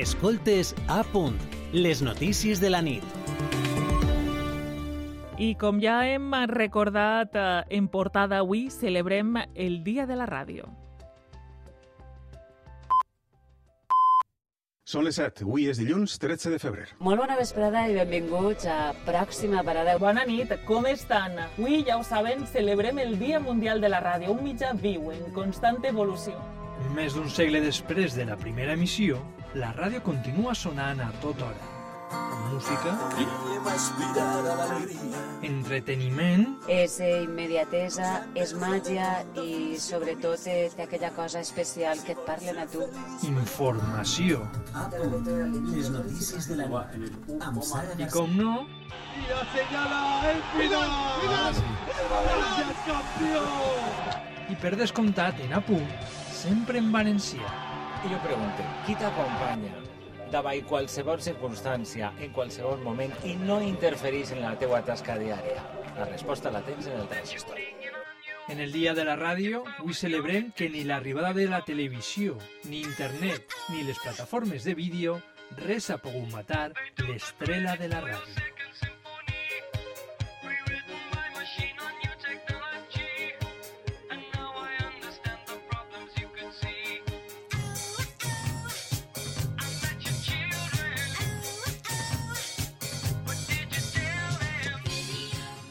Escoltes a punt, les notícies de la nit. I com ja hem recordat eh, en portada avui, celebrem el Dia de la Ràdio. Són les 7. Avui és dilluns 13 de febrer. Molt bona vesprada i benvinguts a Pròxima Parada. Bona nit, com estan? Avui, ja ho saben, celebrem el Dia Mundial de la Ràdio, un mitjà viu, en constant evolució. Més d'un segle després de la primera emissió, la ràdio continua sonant a tota hora. Música, entreteniment, És eh, immediatesa, és màgia i sobretot eh, té aquella cosa especial que et parlen a tu. informació. Les notícies de la nit. Amb Sara i, com no, i per descomptat, en a punt, sempre en valencià. I jo pregunto, qui t'acompanya davall qualsevol circumstància, en qualsevol moment, i no interferís en la teua tasca diària? La resposta la tens en el transistor. En el Dia de la Ràdio, avui celebrem que ni l'arribada de la televisió, ni internet, ni les plataformes de vídeo, res ha pogut matar l'estrela de la ràdio.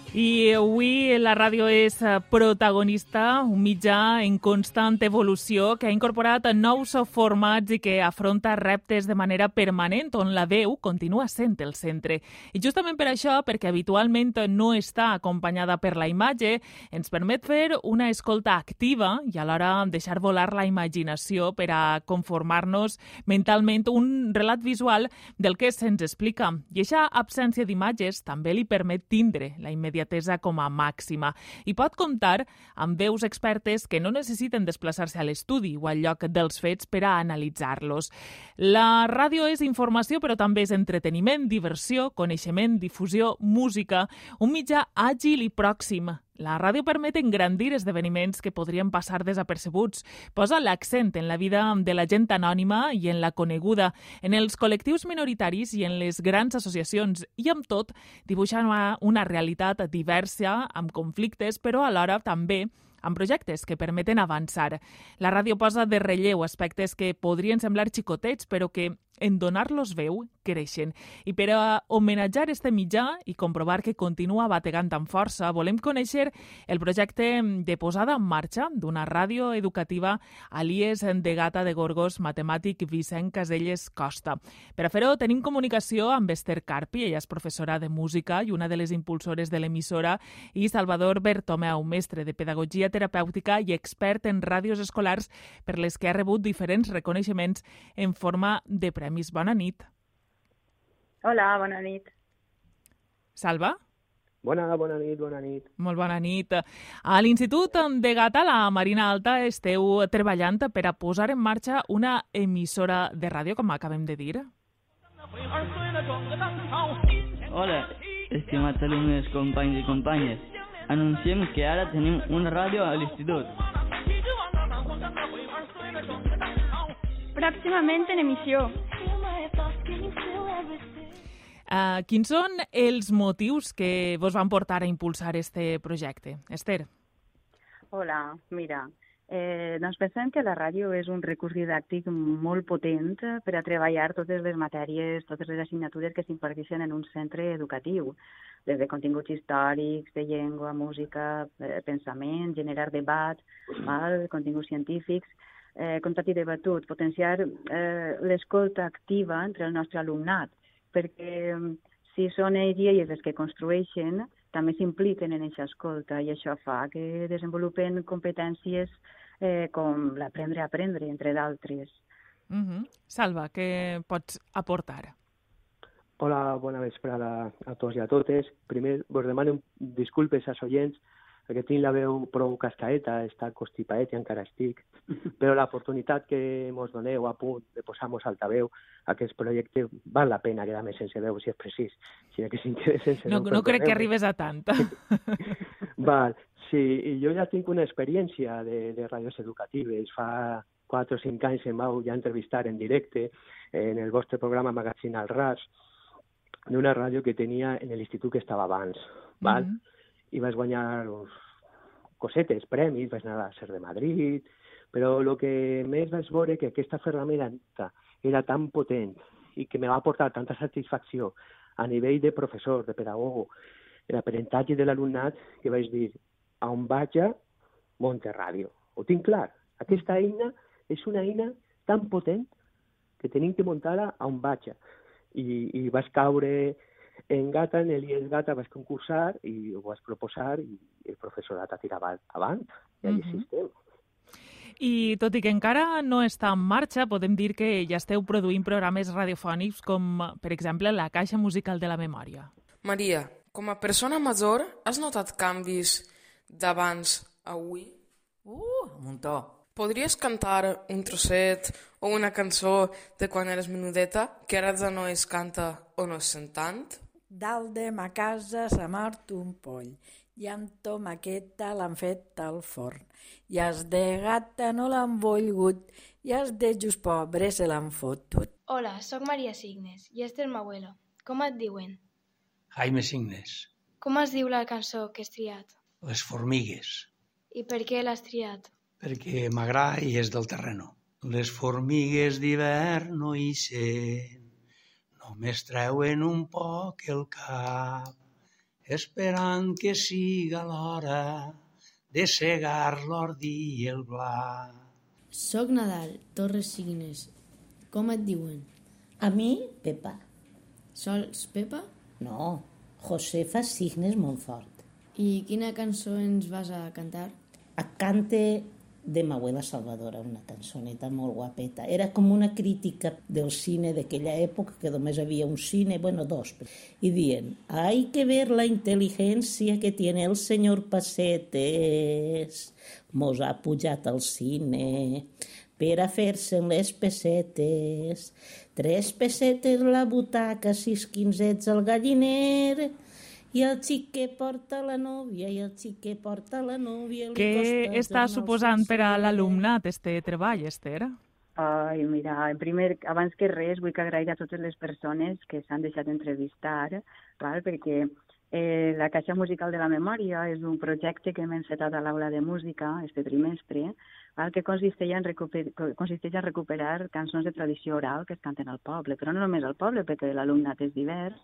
I avui la ràdio és eh, protagonista, un mitjà en constant evolució que ha incorporat nous formats i que afronta reptes de manera permanent, on la veu continua sent el centre. I justament per això, perquè habitualment no està acompanyada per la imatge, ens permet fer una escolta activa i alhora deixar volar la imaginació per a conformar-nos mentalment un relat visual del que se'ns explica. I aquesta absència d'imatges també li permet tindre la immediatesa com a màxima i pot comptar amb veus expertes que no necessiten desplaçar-se a l'estudi o al lloc dels fets per a analitzar-los. La ràdio és informació, però també és entreteniment, diversió, coneixement, difusió, música, un mitjà àgil i pròxim. La ràdio permet engrandir esdeveniments que podrien passar desapercebuts. Posa l'accent en la vida de la gent anònima i en la coneguda, en els col·lectius minoritaris i en les grans associacions, i amb tot dibuixa una, realitat diversa, amb conflictes, però alhora també amb projectes que permeten avançar. La ràdio posa de relleu aspectes que podrien semblar xicotets, però que en donar-los veu creixen. I per a homenatjar este mitjà i comprovar que continua bategant amb força, volem conèixer el projecte de posada en marxa d'una ràdio educativa a l'IES de Gata de Gorgos, matemàtic Vicent Caselles Costa. Per a fer-ho tenim comunicació amb Esther Carpi, ella és professora de música i una de les impulsores de l'emissora, i Salvador Bertomeu, mestre de pedagogia terapèutica i expert en ràdios escolars per les que ha rebut diferents reconeixements en forma de premis. Bona nit. Hola, bona nit. Salva? Bona, bona nit, bona nit. Molt bona nit. A l'Institut de Gata, la Marina Alta, esteu treballant per a posar en marxa una emissora de ràdio, com acabem de dir. Hola, estimats alumnes, companys i companyes. Anunciem que ara tenim una ràdio a l'institut. Pròximament en emissió. Uh, quins són els motius que vos van portar a impulsar este projecte? Esther? Hola, mira, eh, doncs pensem que la ràdio és un recurs didàctic molt potent per a treballar totes les matèries, totes les assignatures que s'imparteixen en un centre educatiu, des de continguts històrics, de llengua, música, eh, pensament, generar debat, val? continguts científics, eh, com tot i debatut, potenciar eh, l'escolta activa entre el nostre alumnat, perquè mm, si són ells i elles les que construeixen, també s'impliquen en aquesta escolta i això fa que desenvolupen competències eh, com l'aprendre a aprendre, entre d'altres. Uh -huh. Salva, què pots aportar? Hola, bona vesprada a tots i a totes. Primer, vos demano disculpes als oients perquè tinc la veu prou cascaeta, està constipaet i encara estic, però l'oportunitat que mos doneu a punt de posar-nos altaveu a aquest projecte val la pena quedar-me sense veu, si és precís. Si que si em quede sense No, veu, no crec que perdoneu-me. arribes a tant. Val, sí, i jo ja tinc una experiència de, de ràdios educatives. Fa 4 o 5 anys em vau ja entrevistar en directe en el vostre programa Magazine al Ras d'una ràdio que tenia en l'institut que estava abans, val? Mm -hmm. I vaig guanyar uns cosetes, premis, vaig anar a ser de Madrid, però el que més vaig veure que aquesta ferramenta era tan potent i que me va portar tanta satisfacció a nivell de professor, de pedagogo, l'aprenentatge de l'alumnat, que vaig dir, a on vaig a, monte ràdio. Ho tinc clar. Aquesta eina és una eina tan potent que tenim que muntar-la a on vaig. I, I vas caure en Gata, en Elies Gata, vas concursar i ho vas proposar i el professorat ha tirat avant. I allà uh -huh. estem. I tot i que encara no està en marxa, podem dir que ja esteu produint programes radiofònics com, per exemple, la Caixa Musical de la Memòria. Maria, com a persona major, has notat canvis d'abans a avui? Uh, un muntó. Podries cantar un trosset o una cançó de quan eres menudeta, que ara ja no es canta o no es sent tant? Dalt de ma casa s'ha mort un poll i amb tomaqueta l'han fet al forn. I els de gata no l'han volgut i els de just pobre se l'han fotut. Hola, sóc Maria Signes i este és abuelo. Com et diuen? Jaime Signes. Com es diu la cançó que has triat? Les formigues. I per què l'has triat? Perquè m'agrada i és del terreno. Les formigues d'hivern no ixen, només treuen un poc el cap, esperant que siga l'hora de segar l'ordi i el blat. Soc Nadal, Torres Signes. Com et diuen? A mi, Pepa. Sols Pepa? No, Josefa Signes Montfort. I quina cançó ens vas a cantar? A cante de Mauela Salvadora, una cançoneta molt guapeta. Era com una crítica del cine d'aquella època, que només havia un cine, bueno, dos. I dient, hay que ver la inteligencia que tiene el señor Pacetes. Mos ha pujat al cine per a fer-se les pessetes. Tres pessetes la butaca, sis quinzets al galliner i el xic que porta la núvia, i el xic que porta la núvia... Què està suposant per a l'alumnat este treball, Esther? Ai, mira, en primer, abans que res, vull que agrair a totes les persones que s'han deixat entrevistar, val? perquè eh, la Caixa Musical de la Memòria és un projecte que hem encetat a l'aula de música este trimestre, val? que consisteix en, recuper, consisteix en recuperar cançons de tradició oral que es canten al poble, però no només al poble, perquè l'alumnat és divers,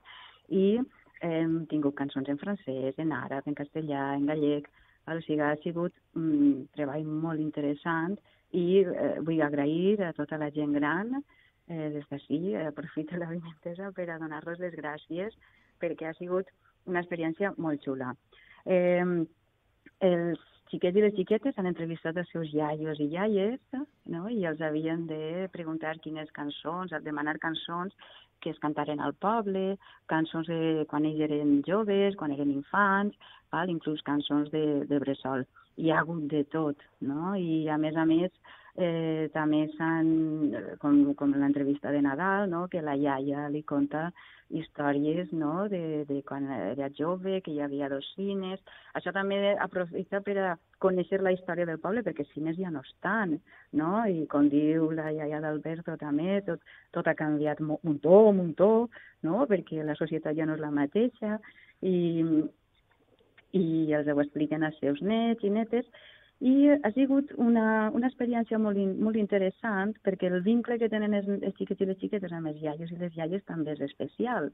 i hem tingut cançons en francès, en àrab, en castellà, en gallec, o sigui, ha sigut un treball molt interessant i eh, vull agrair a tota la gent gran eh, des d'ací, eh, aprofito la vimentesa per a donar-los les gràcies perquè ha sigut una experiència molt xula. Eh, els xiquets i les xiquetes han entrevistat els seus iaios i iaies no? i els havien de preguntar quines cançons, demanar cançons que es cantaren al poble, cançons de quan ells eren joves, quan eren infants, val? inclús cançons de, de bressol. Hi ha hagut de tot, no? I a més a més eh, també s'han, com, com l'entrevista de Nadal, no? que la iaia li conta històries no? de, de quan era jove, que hi havia dos cines. Això també aprofita per a conèixer la història del poble, perquè cines ja no estan, no? I com diu la iaia d'Alberto també, tot, tot ha canviat un muntó, un muntó, no? Perquè la societat ja no és la mateixa i, i els ho expliquen als seus nets i netes, i ha sigut una, una experiència molt, in, molt interessant perquè el vincle que tenen els, els xiquets i les xiquetes amb els iaios i les iaies també és especial.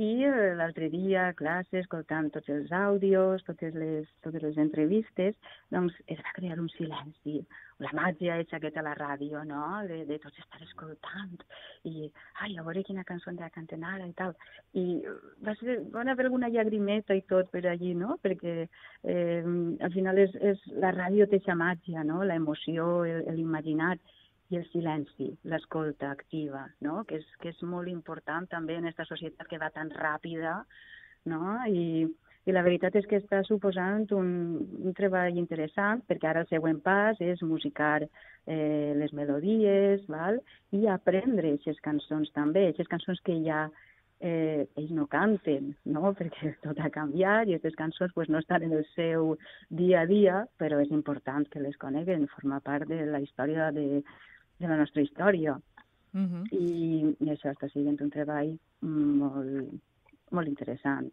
I eh, l'altre dia, classe, escoltant tots els àudios, totes les, totes les entrevistes, doncs es va crear un silenci, la màgia hecha aquesta a la ràdio, no?, de, de tots estar escoltant, i, ai, a veure quina cançó de canten ara i tal. I va ser, va haver alguna llagrimeta i tot per allí, no?, perquè eh, al final és, és, la ràdio té aquesta màgia, no?, la emoció, l'imaginat, i el silenci, l'escolta activa, no? que, és, que és molt important també en aquesta societat que va tan ràpida, no? I, i la veritat és que està suposant un, un treball interessant perquè ara el següent pas és musicar eh, les melodies val? i aprendre aquestes cançons també, aquestes cançons que ja eh, ells no canten, no? perquè tot ha canviat i aquestes cançons pues, no estan en el seu dia a dia, però és important que les coneguen, forma part de la història de, de la nostra història. Uh -huh. I, i això està sent un treball molt, molt interessant.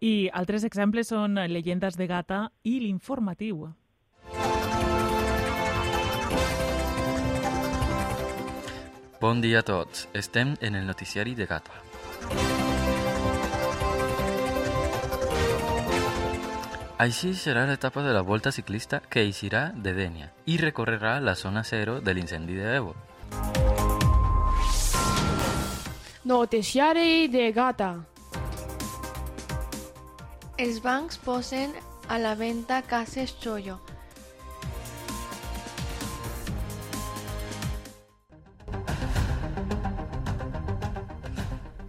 I altres exemples són Llegendes de Gata i l'informatiu. Bon dia a tots. Estem en el noticiari de Gata. Així serà l'etapa de la volta ciclista que eixirà de Dènia i recorrerà la zona zero de l'incendi de Evo. Noticiari de Gata. Els bancs posen a la venda cases Choyo.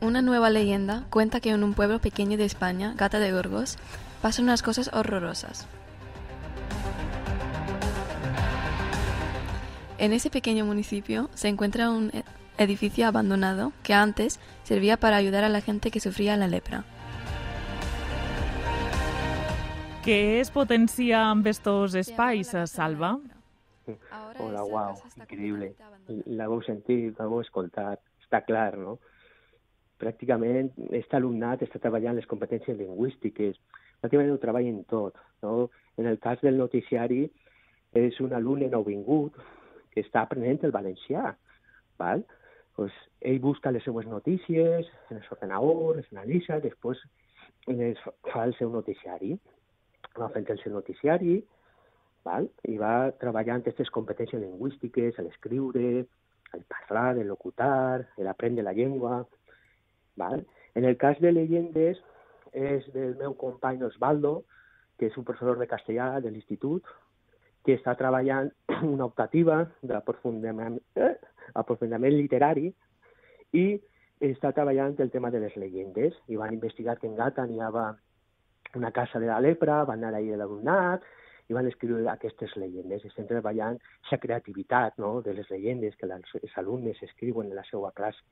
Una nueva leyenda cuenta que en un pueblo pequeño de España, Gata de Gorgos, pasan unas cosas horrorosas. En ese pequeño municipio se encuentra un e- edificio abandonado que antes servía para ayudar a la gente que sufría la lepra. Què es potencia amb estos espais, Salva? Hola, uau, increïble. La vau sentir, la vau escoltar, està clar, no? Pràcticament, aquest alumnat està treballant les competències lingüístiques, pràcticament ho treballen tot, no? En el cas del noticiari, és un alumne nouvingut que està aprenent el valencià, val? Pues, ell busca les seues notícies en els ordenadors, les analitza, després les fa el seu noticiari, va fent el seu noticiari, val? i va treballant aquestes competències lingüístiques, l'escriure, el parlar, el locutar, l'aprendre la llengua. Val? En el cas de llegendes és del meu company Osvaldo, que és un professor de castellà de l'institut, que està treballant una optativa d'aprofundiment eh, literari i està treballant el tema de les llegendes i van investigar que en Gata n'hi havia una casa de la lepra, van anar ahir l'alumnat i van escriure aquestes llegendes. Estem treballant aquesta creativitat no? de les llegendes que els alumnes escriuen en la seva classe.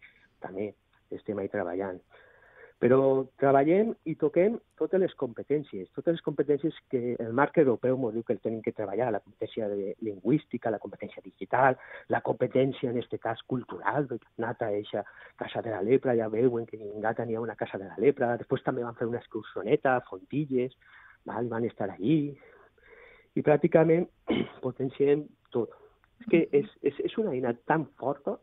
També estem ahí treballant. Però treballem i toquem totes les competències, totes les competències que el marc europeu ens diu que tenim que treballar, la competència de lingüística, la competència digital, la competència, en aquest cas, cultural, perquè han anat a eixa Casa de la Lepra, ja veuen que en Gata n'hi ha una Casa de la Lepra, després també van fer una excursioneta, Fontilles, val? van estar allí, i pràcticament potenciem tot. És que és, és, és una eina tan forta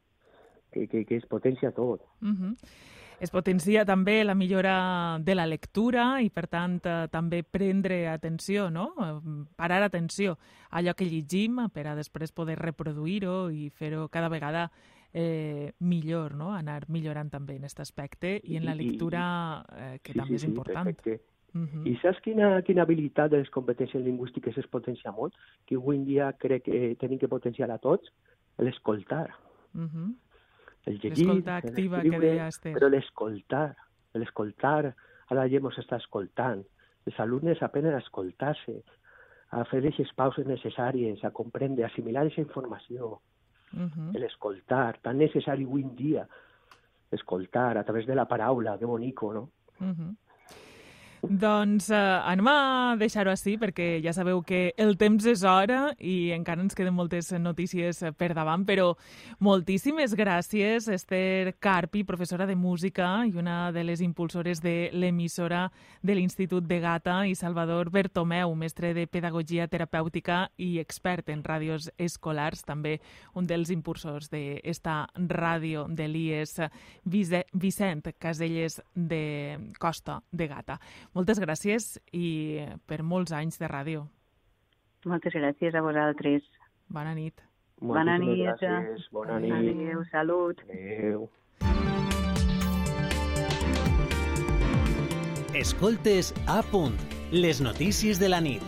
que, que, que es potencia tot. Uh -huh. Es potencia també la millora de la lectura i, per tant, eh, també prendre atenció, no? Parar atenció a allò que llegim per a després poder reproduir-ho i fer-ho cada vegada eh, millor, no? Anar millorant també en aquest aspecte i en la lectura, eh, que sí, també sí, és important. Perfecte. Uh -huh. I saps quina, quina habilitat de les competències lingüístiques es potencia molt? Que avui en dia crec que tenim que potenciar a tots? L'escoltar. Uh -huh. El llegir, activa que l'escriure, deia Esther. Però l'escoltar, l'escoltar, ara gent ens està escoltant. Els alumnes aprenen a escoltar-se, a fer aquestes pauses necessàries, a comprendre, a assimilar aquesta informació, Uh -huh. l'escoltar, tan necessari avui en dia, escoltar a través de la paraula, que bonico, no? Uh -huh. Doncs eh, anem a deixar-ho així perquè ja sabeu que el temps és hora i encara ens queden moltes notícies eh, per davant, però moltíssimes gràcies, Esther Carpi, professora de música i una de les impulsores de l'emissora de l'Institut de Gata, i Salvador Bertomeu, mestre de Pedagogia Terapèutica i expert en ràdios escolars, també un dels impulsors d'esta ràdio de l'IES, Vicent Caselles de Costa de Gata. Moltes gràcies i per molts anys de ràdio. Moltes gràcies a vosaltres. Bona nit. Bona nit. Gràcies, bona nit. Adéu, salut. Adéu. Escoltes a punt, les notícies de la nit.